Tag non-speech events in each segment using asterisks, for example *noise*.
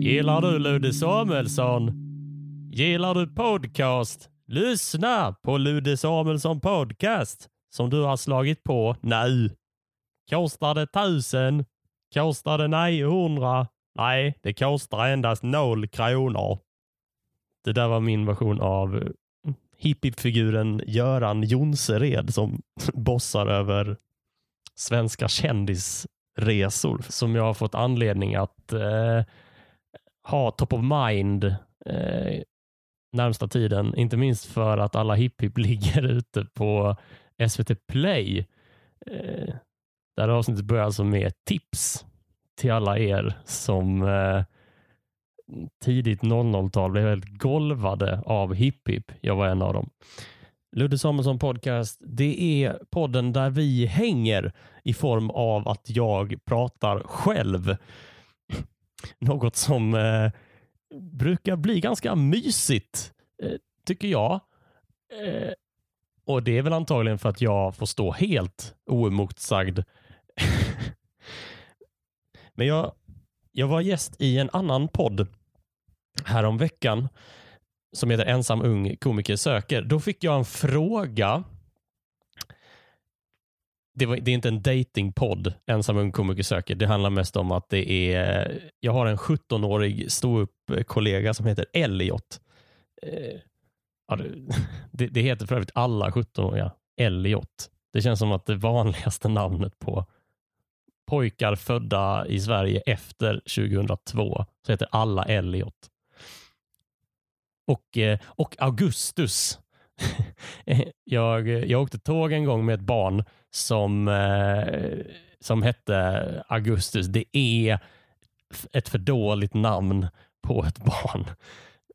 Gillar du Ludde Samuelsson? Gillar du podcast? Lyssna på Ludde Samuelsson podcast som du har slagit på nu. Kostar det tusen? Kostar det 900? Nej, det kostar endast noll kronor. Det där var min version av eh, hippiefiguren Göran Jonsered som *laughs* bossar över svenska kändis resor som jag har fått anledning att eh, ha top of mind eh, närmsta tiden. Inte minst för att alla hipp *laughs* ligger ute på SVT Play. Eh, där avsnittet börjar alltså med tips till alla er som eh, tidigt 00-tal blev helt golvade av hipp hipp. Jag var en av dem. Ludde Samuelsson Podcast, det är podden där vi hänger i form av att jag pratar själv. *laughs* Något som eh, brukar bli ganska mysigt, eh, tycker jag. Eh, och det är väl antagligen för att jag får stå helt oemotsagd. *laughs* Men jag, jag var gäst i en annan podd häromveckan som heter Ensam ung komiker söker. Då fick jag en fråga. Det, var, det är inte en datingpodd, Ensam ung komiker söker. Det handlar mest om att det är, jag har en 17-årig ståuppkollega som heter Elliot. Eh, ja, det, det heter för övrigt alla 17-åriga Elliot. Det känns som att det vanligaste namnet på pojkar födda i Sverige efter 2002 så heter alla Elliot och, eh, och Augustus. *laughs* jag, jag åkte tåg en gång med ett barn som, eh, som hette Augustus. Det är ett för dåligt namn på ett barn. *laughs*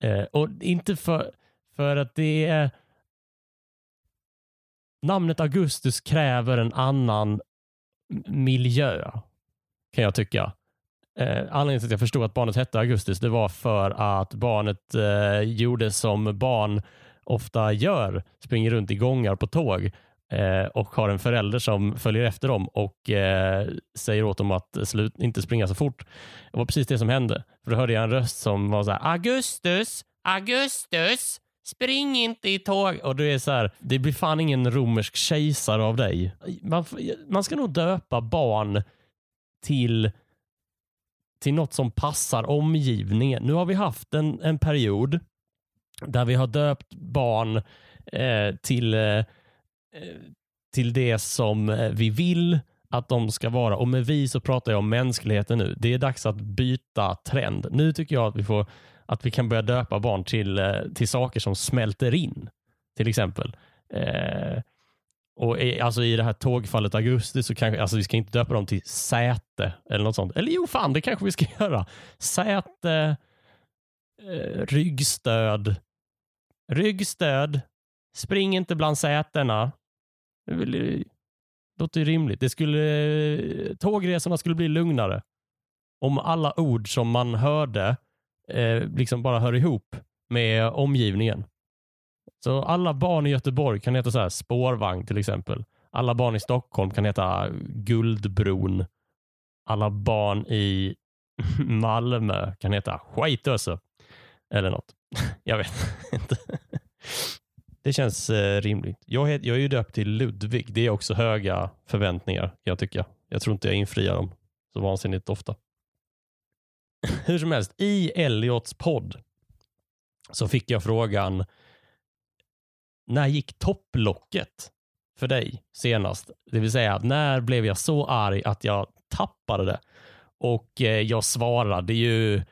Eh, och inte för, för att det är namnet Augustus kräver en annan miljö kan jag tycka. Eh, anledningen till att jag förstod att barnet hette Augustus det var för att barnet eh, gjorde som barn ofta gör, springer runt i gångar på tåg eh, och har en förälder som följer efter dem och eh, säger åt dem att slut, inte springa så fort. Det var precis det som hände. För då hörde jag en röst som var så här, Augustus, Augustus, spring inte i tåg. Och det är så här, det blir fan ingen romersk kejsare av dig. Man, man ska nog döpa barn till till något som passar omgivningen. Nu har vi haft en, en period där vi har döpt barn eh, till, eh, eh till det som eh, vi vill att de ska vara. Och med vi så pratar jag om mänskligheten nu. Det är dags att byta trend. Nu tycker jag att vi, får, att vi kan börja döpa barn till, eh, till saker som smälter in. Till exempel. Eh, och i, alltså i det här tågfallet augusti så kanske, alltså vi ska inte döpa dem till säte eller något sånt. Eller jo, fan det kanske vi ska *laughs* göra. Säte, eh, ryggstöd, ryggstöd, spring inte bland sätena. Det låter ju rimligt. Det skulle, eh, tågresorna skulle bli lugnare om alla ord som man hörde eh, liksom bara hör ihop med omgivningen. Så alla barn i Göteborg kan heta så här spårvagn till exempel. Alla barn i Stockholm kan heta Guldbron. Alla barn i *laughs* Malmö kan heta Skitöse. Eller något. *laughs* Jag vet inte. Det känns eh, rimligt. Jag, jag är ju döpt till Ludvig. Det är också höga förväntningar jag tycker. Jag tror inte jag infriar dem så vansinnigt ofta. *laughs* Hur som helst, i Elliots podd så fick jag frågan när gick topplocket för dig senast? Det vill säga, när blev jag så arg att jag tappade det? Och eh, jag svarade ju...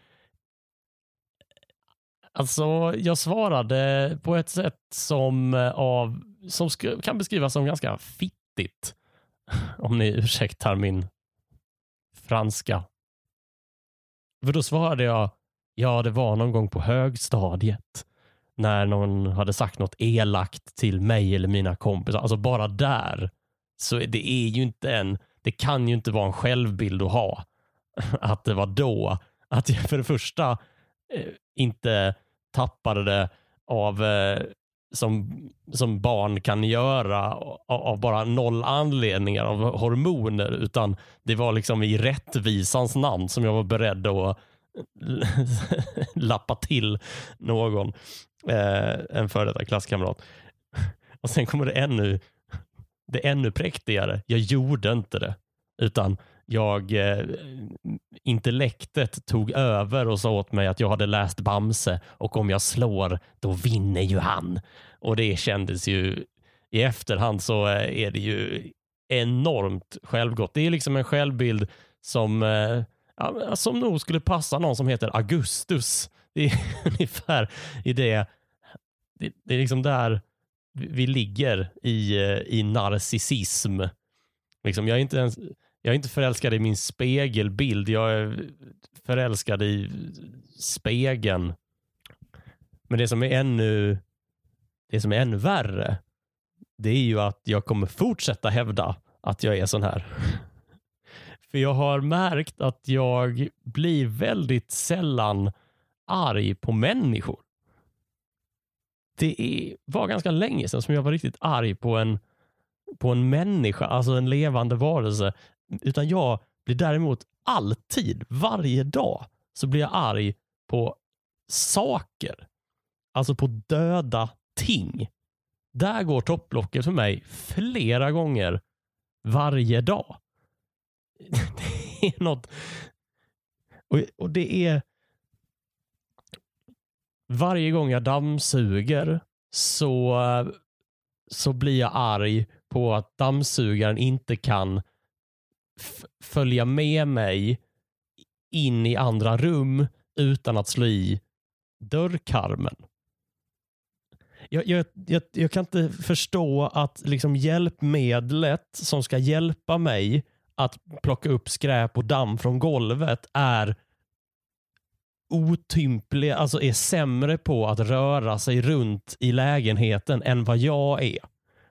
Alltså, jag svarade på ett sätt som, eh, av, som kan beskrivas som ganska fittigt. *laughs* Om ni ursäktar min franska. För då svarade jag, ja, det var någon gång på högstadiet när någon hade sagt något elakt till mig eller mina kompisar. Alltså bara där. Så det är ju inte en, det kan ju inte vara en självbild att ha. *laughs* Att det var då. Att jag för det första eh, inte tappade det av eh, som, som barn kan göra av, av bara noll anledningar av hormoner, utan det var liksom i rättvisans namn som jag var beredd att *laughs* lappa till någon, eh, en före detta klasskamrat. *laughs* Och sen kommer det ännu, det ännu präktigare. Jag gjorde inte det, utan jag, eh, intellektet tog över och sa åt mig att jag hade läst Bamse och om jag slår, då vinner ju han. Och det kändes ju, i efterhand så eh, är det ju enormt självgott. Det är liksom en självbild som, eh, som nog skulle passa någon som heter Augustus. Det är *laughs* ungefär i det, det, det är liksom där vi ligger i, eh, i narcissism. Liksom, jag är inte ens jag är inte förälskad i min spegelbild. Jag är förälskad i spegeln. Men det som är ännu, det som är ännu värre, det är ju att jag kommer fortsätta hävda att jag är sån här. *laughs* För jag har märkt att jag blir väldigt sällan arg på människor. Det är, var ganska länge sedan som jag var riktigt arg på en, på en människa, alltså en levande varelse. Utan jag blir däremot alltid, varje dag, så blir jag arg på saker. Alltså på döda ting. Där går topplocket för mig flera gånger varje dag. *laughs* Det är något... Och, och det är... Varje gång jag dammsuger så, så blir jag arg på att dammsugaren inte kan följa med mig in i andra rum utan att slå i dörrkarmen. Jag, jag, jag, jag kan inte förstå att liksom hjälpmedlet som ska hjälpa mig att plocka upp skräp och damm från golvet är otympliga, alltså är sämre på att röra sig runt i lägenheten än vad jag är.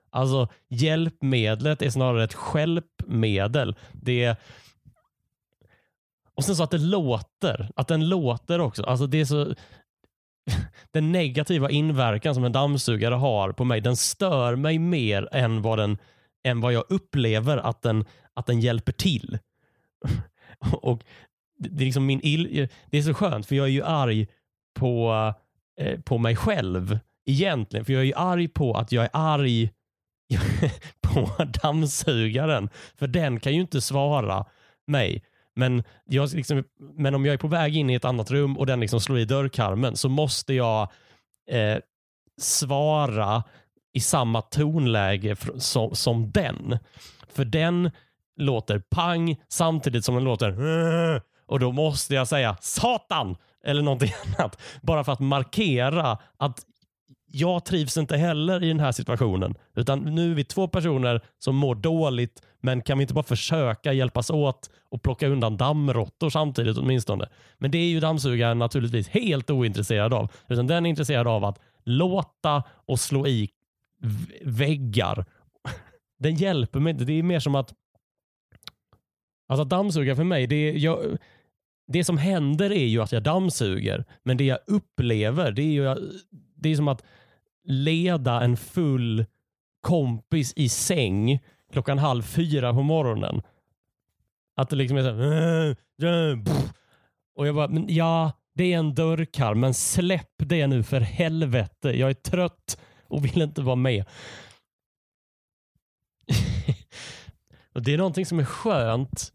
Alltså hjälpmedlet är snarare ett skälpmedel. Det är... Och sen så att det låter. Att den låter också. Alltså det är så... *laughs* Den negativa inverkan som en dammsugare har på mig, den stör mig mer än vad, den, än vad jag upplever att den, att den hjälper till. *laughs* Och det är, liksom min ill, det är så skönt, för jag är ju arg på, eh, på mig själv egentligen. För jag är ju arg på att jag är arg *laughs* på dammsugaren. För den kan ju inte svara mig. Men, jag liksom, men om jag är på väg in i ett annat rum och den liksom slår i dörrkarmen så måste jag eh, svara i samma tonläge som, som den. För den låter pang samtidigt som den låter *laughs* och då måste jag säga satan eller någonting *laughs* annat. Bara för att markera att jag trivs inte heller i den här situationen. Utan nu är vi två personer som mår dåligt, men kan vi inte bara försöka hjälpas åt och plocka undan dammråttor samtidigt åtminstone? Men det är ju dammsugaren naturligtvis helt ointresserad av. Utan den är intresserad av att låta och slå i väggar. *laughs* Den hjälper mig inte. Det är mer som att Alltså dammsugare för mig, det, är, jag, det som händer är ju att jag dammsuger. Men det jag upplever, det är ju det är som att leda en full kompis i säng klockan halv fyra på morgonen. Att det liksom är så här, äh, äh, Och jag bara, men ja, det är en dörrkarm, men släpp det nu för helvete. Jag är trött och vill inte vara med. *laughs* och Det är någonting som är skönt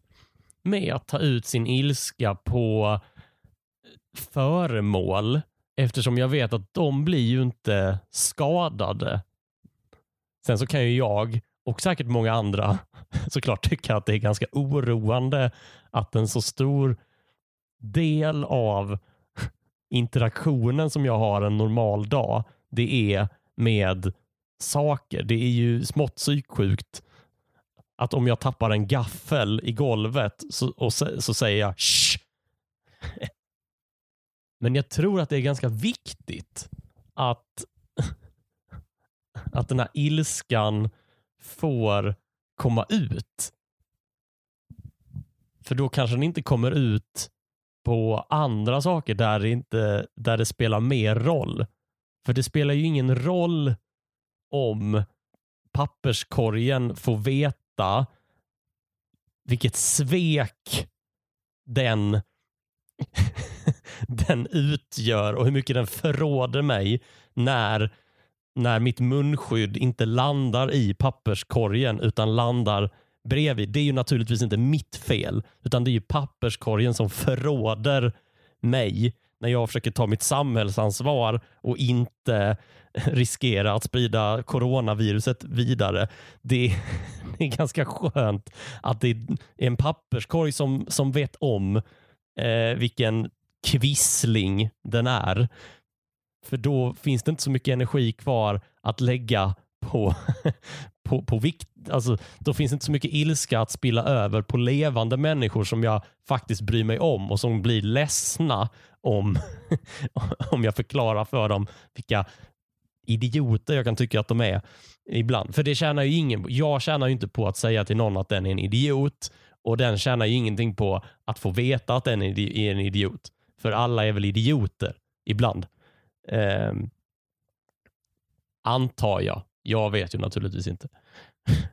med att ta ut sin ilska på föremål Eftersom jag vet att de blir ju inte skadade. Sen så kan ju jag och säkert många andra *laughs* såklart tycka att det är ganska oroande att en så stor del av interaktionen som jag har en normal dag, det är med saker. Det är ju smått psyksjukt att om jag tappar en gaffel i golvet så, och så, så säger jag Shh! *laughs* Men jag tror att det är ganska viktigt att, att den här ilskan får komma ut. För då kanske den inte kommer ut på andra saker där det, inte, där det spelar mer roll. För det spelar ju ingen roll om papperskorgen får veta vilket svek den, *laughs* den utgör och hur mycket den förråder mig när, när mitt munskydd inte landar i papperskorgen utan landar bredvid. Det är ju naturligtvis inte mitt fel, utan det är ju papperskorgen som förråder mig när jag försöker ta mitt samhällsansvar och inte *laughs* riskera att sprida coronaviruset vidare. Det, *laughs* det är ganska skönt att det är en papperskorg som, som vet om eh, vilken kvissling den är. För då finns det inte så mycket energi kvar att lägga på, *laughs* på, på vikt. Alltså, då finns det inte så mycket ilska att spilla över på levande människor som jag faktiskt bryr mig om och som blir ledsna om, *laughs* om jag förklarar för dem vilka idioter jag kan tycka att de är ibland. För det tjänar ju ingen Jag tjänar ju inte på att säga till någon att den är en idiot och den tjänar ju ingenting på att få veta att den är en idiot. För alla är väl idioter ibland. Eh, antar jag. Jag vet ju naturligtvis inte. *laughs*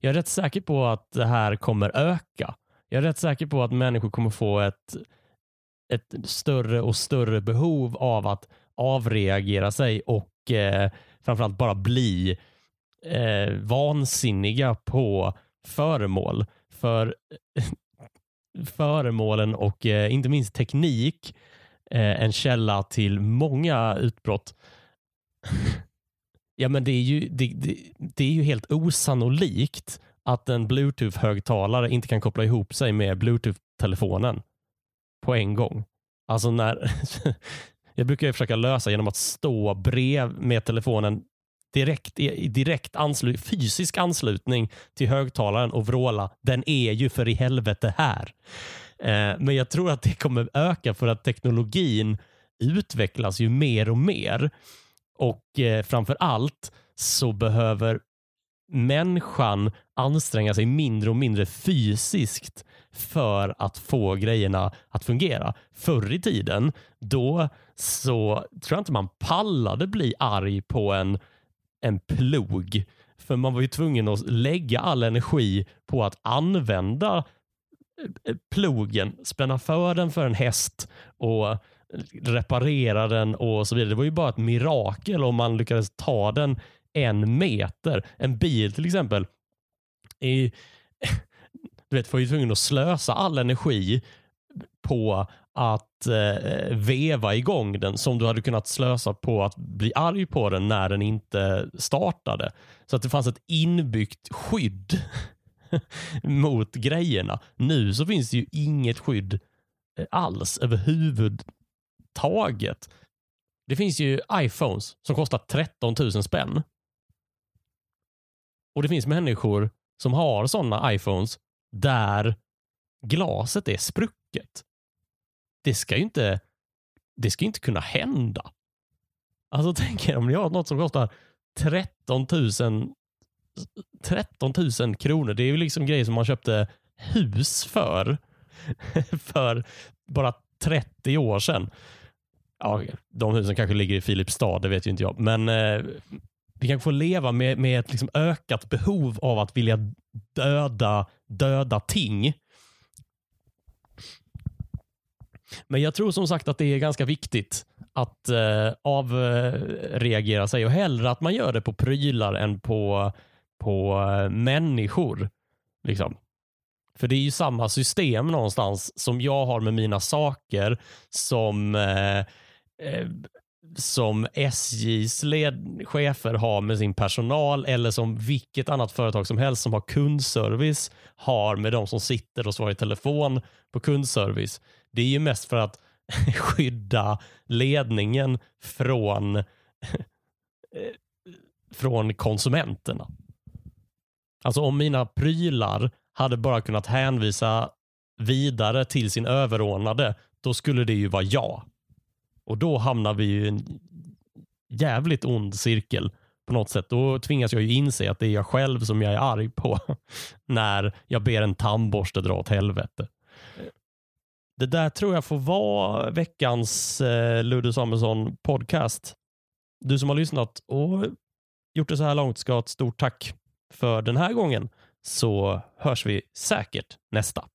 Jag är rätt säker på att det här kommer öka. Jag är rätt säker på att människor kommer få ett, ett större och större behov av att avreagera sig och eh, framförallt bara bli eh, vansinniga på föremål. För eh, föremålen och eh, inte minst teknik eh, en källa till många utbrott. ja, men det är ju, det, det, det är ju helt osannolikt att en bluetooth-högtalare inte kan koppla ihop sig med bluetooth-telefonen på en gång. Alltså när *laughs* Jag brukar försöka lösa genom att stå brev med telefonen direkt, i direkt anslut, fysisk anslutning till högtalaren och vråla den är ju för i helvete här. Eh, men jag tror att det kommer öka för att teknologin utvecklas ju mer och mer. Och eh, framför allt så behöver människan anstränga sig mindre och mindre fysiskt för att få grejerna att fungera. Förr i tiden, då så tror jag inte man pallade bli arg på en, en plog. För man var ju tvungen att lägga all energi på att använda eh, eh, plogen, spänna för den för en häst och reparera den och så vidare. Det var ju bara ett mirakel om man lyckades ta den en meter. En bil till exempel. I, du vet, var ju tvungen att slösa all energi på att eh, veva igång den som du hade kunnat slösa på att bli arg på den när den inte startade. Så att det fanns ett inbyggt skydd *laughs* mot grejerna. Nu så finns det ju inget skydd eh, alls överhuvudtaget. Det finns ju iPhones som kostar 13 000 spänn. Och det finns människor som har sådana iPhones där glaset är sprucket det ska ju inte, det ska inte kunna hända. Alltså *laughs* tänk er om ni har något som kostar 13 000, 13 000 kronor. Det är ju liksom grejer som man köpte hus för, *laughs* för bara 30 år sedan. Ja, de husen kanske ligger i Filipstad, det vet ju inte jag. Men eh, vi kanske får leva med, med ett liksom ökat behov av att vilja döda, döda ting men jag tror som sagt att det är ganska viktigt att eh, avreagera sig och hellre att man gör det på prylar än på, på eh, människor. Liksom. För det är ju samma system någonstans som jag har med mina saker som eh, eh som SJs led, chefer har med sin personal eller som vilket annat företag som helst som har kundservice har med de som sitter och svarar i telefon på kundservice. Det är ju mest för att *laughs* skydda ledningen från, eh, från konsumenterna. Alltså om mina prylar hade bara kunnat hänvisa vidare till sin överordnade, då skulle det ju vara jag. Och då hamnar vi i en jävligt ond cirkel på något sätt. Då tvingas jag ju inse att det är jag själv som jag är arg på *laughs* när jag ber en tandborste dra åt helvete. Det där tror jag får vara veckans eh, Ludde Samuelsson podcast. Du som har lyssnat och gjort det så här långt ska ha ett stort tack för den här gången så hörs vi säkert nästa.